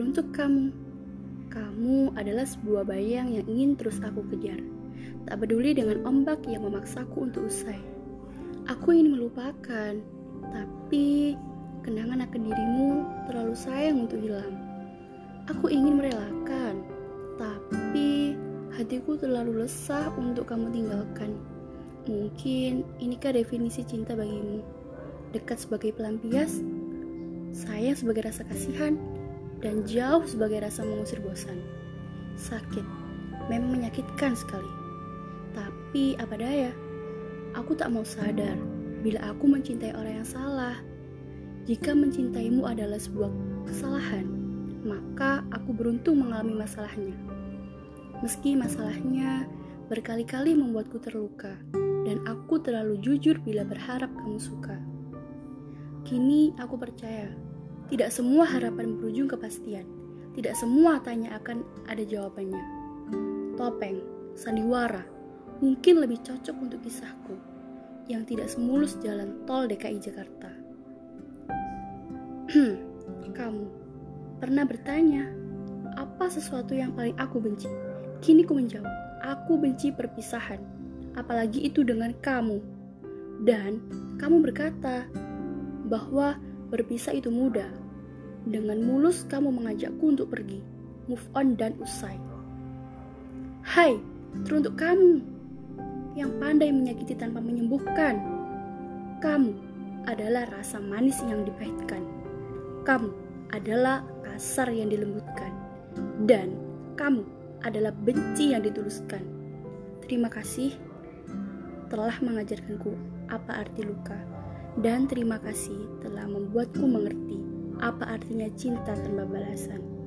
Untuk kamu, kamu adalah sebuah bayang yang ingin terus aku kejar. Tak peduli dengan ombak yang memaksaku untuk usai. Aku ingin melupakan, tapi kenangan akan dirimu terlalu sayang untuk hilang. Aku ingin merelakan, tapi hatiku terlalu lesah untuk kamu tinggalkan. Mungkin inikah definisi cinta bagimu? Dekat sebagai pelampias, sayang sebagai rasa kasihan, dan jauh sebagai rasa mengusir bosan. Sakit, memang menyakitkan sekali. Tapi apa daya, aku tak mau sadar bila aku mencintai orang yang salah. Jika mencintaimu adalah sebuah kesalahan, maka aku beruntung mengalami masalahnya. Meski masalahnya berkali-kali membuatku terluka, dan aku terlalu jujur bila berharap kamu suka. Kini aku percaya, tidak semua harapan berujung kepastian. Tidak semua tanya akan ada jawabannya. Topeng, sandiwara, mungkin lebih cocok untuk kisahku yang tidak semulus jalan tol DKI Jakarta. Kamu pernah bertanya, apa sesuatu yang paling aku benci? Kini ku menjawab, aku benci perpisahan, apalagi itu dengan kamu. Dan kamu berkata bahwa berpisah itu mudah. Dengan mulus kamu mengajakku untuk pergi, move on dan usai. Hai, teruntuk kamu yang pandai menyakiti tanpa menyembuhkan. Kamu adalah rasa manis yang dipahitkan. Kamu adalah kasar yang dilembutkan, dan kamu adalah benci yang dituluskan. Terima kasih telah mengajarkanku apa arti luka, dan terima kasih telah membuatku mengerti apa artinya cinta tanpa balasan.